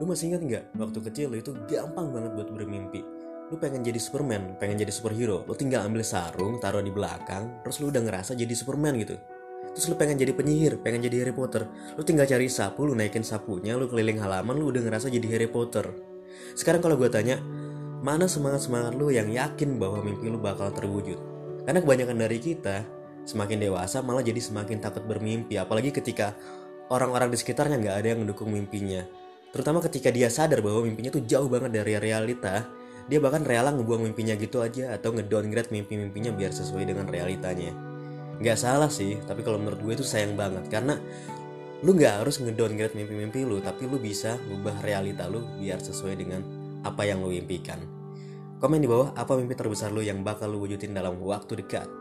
Lu masih ingat nggak waktu kecil lu itu gampang banget buat bermimpi. Lu pengen jadi Superman, pengen jadi superhero. Lu tinggal ambil sarung, taruh di belakang, terus lu udah ngerasa jadi Superman gitu. Terus lu pengen jadi penyihir, pengen jadi Harry Potter. Lu tinggal cari sapu, lu naikin sapunya, lu keliling halaman, lu udah ngerasa jadi Harry Potter. Sekarang kalau gue tanya, mana semangat-semangat lu yang yakin bahwa mimpi lu bakal terwujud? Karena kebanyakan dari kita, semakin dewasa malah jadi semakin takut bermimpi. Apalagi ketika orang-orang di sekitarnya nggak ada yang mendukung mimpinya. Terutama ketika dia sadar bahwa mimpinya tuh jauh banget dari realita, dia bahkan rela ngebuang mimpinya gitu aja atau ngedowngrade mimpi-mimpinya biar sesuai dengan realitanya. Gak salah sih, tapi kalau menurut gue itu sayang banget karena lu gak harus ngedowngrade mimpi-mimpi lu, tapi lu bisa ngubah realita lu biar sesuai dengan apa yang lu impikan. Komen di bawah apa mimpi terbesar lu yang bakal lu wujudin dalam waktu dekat.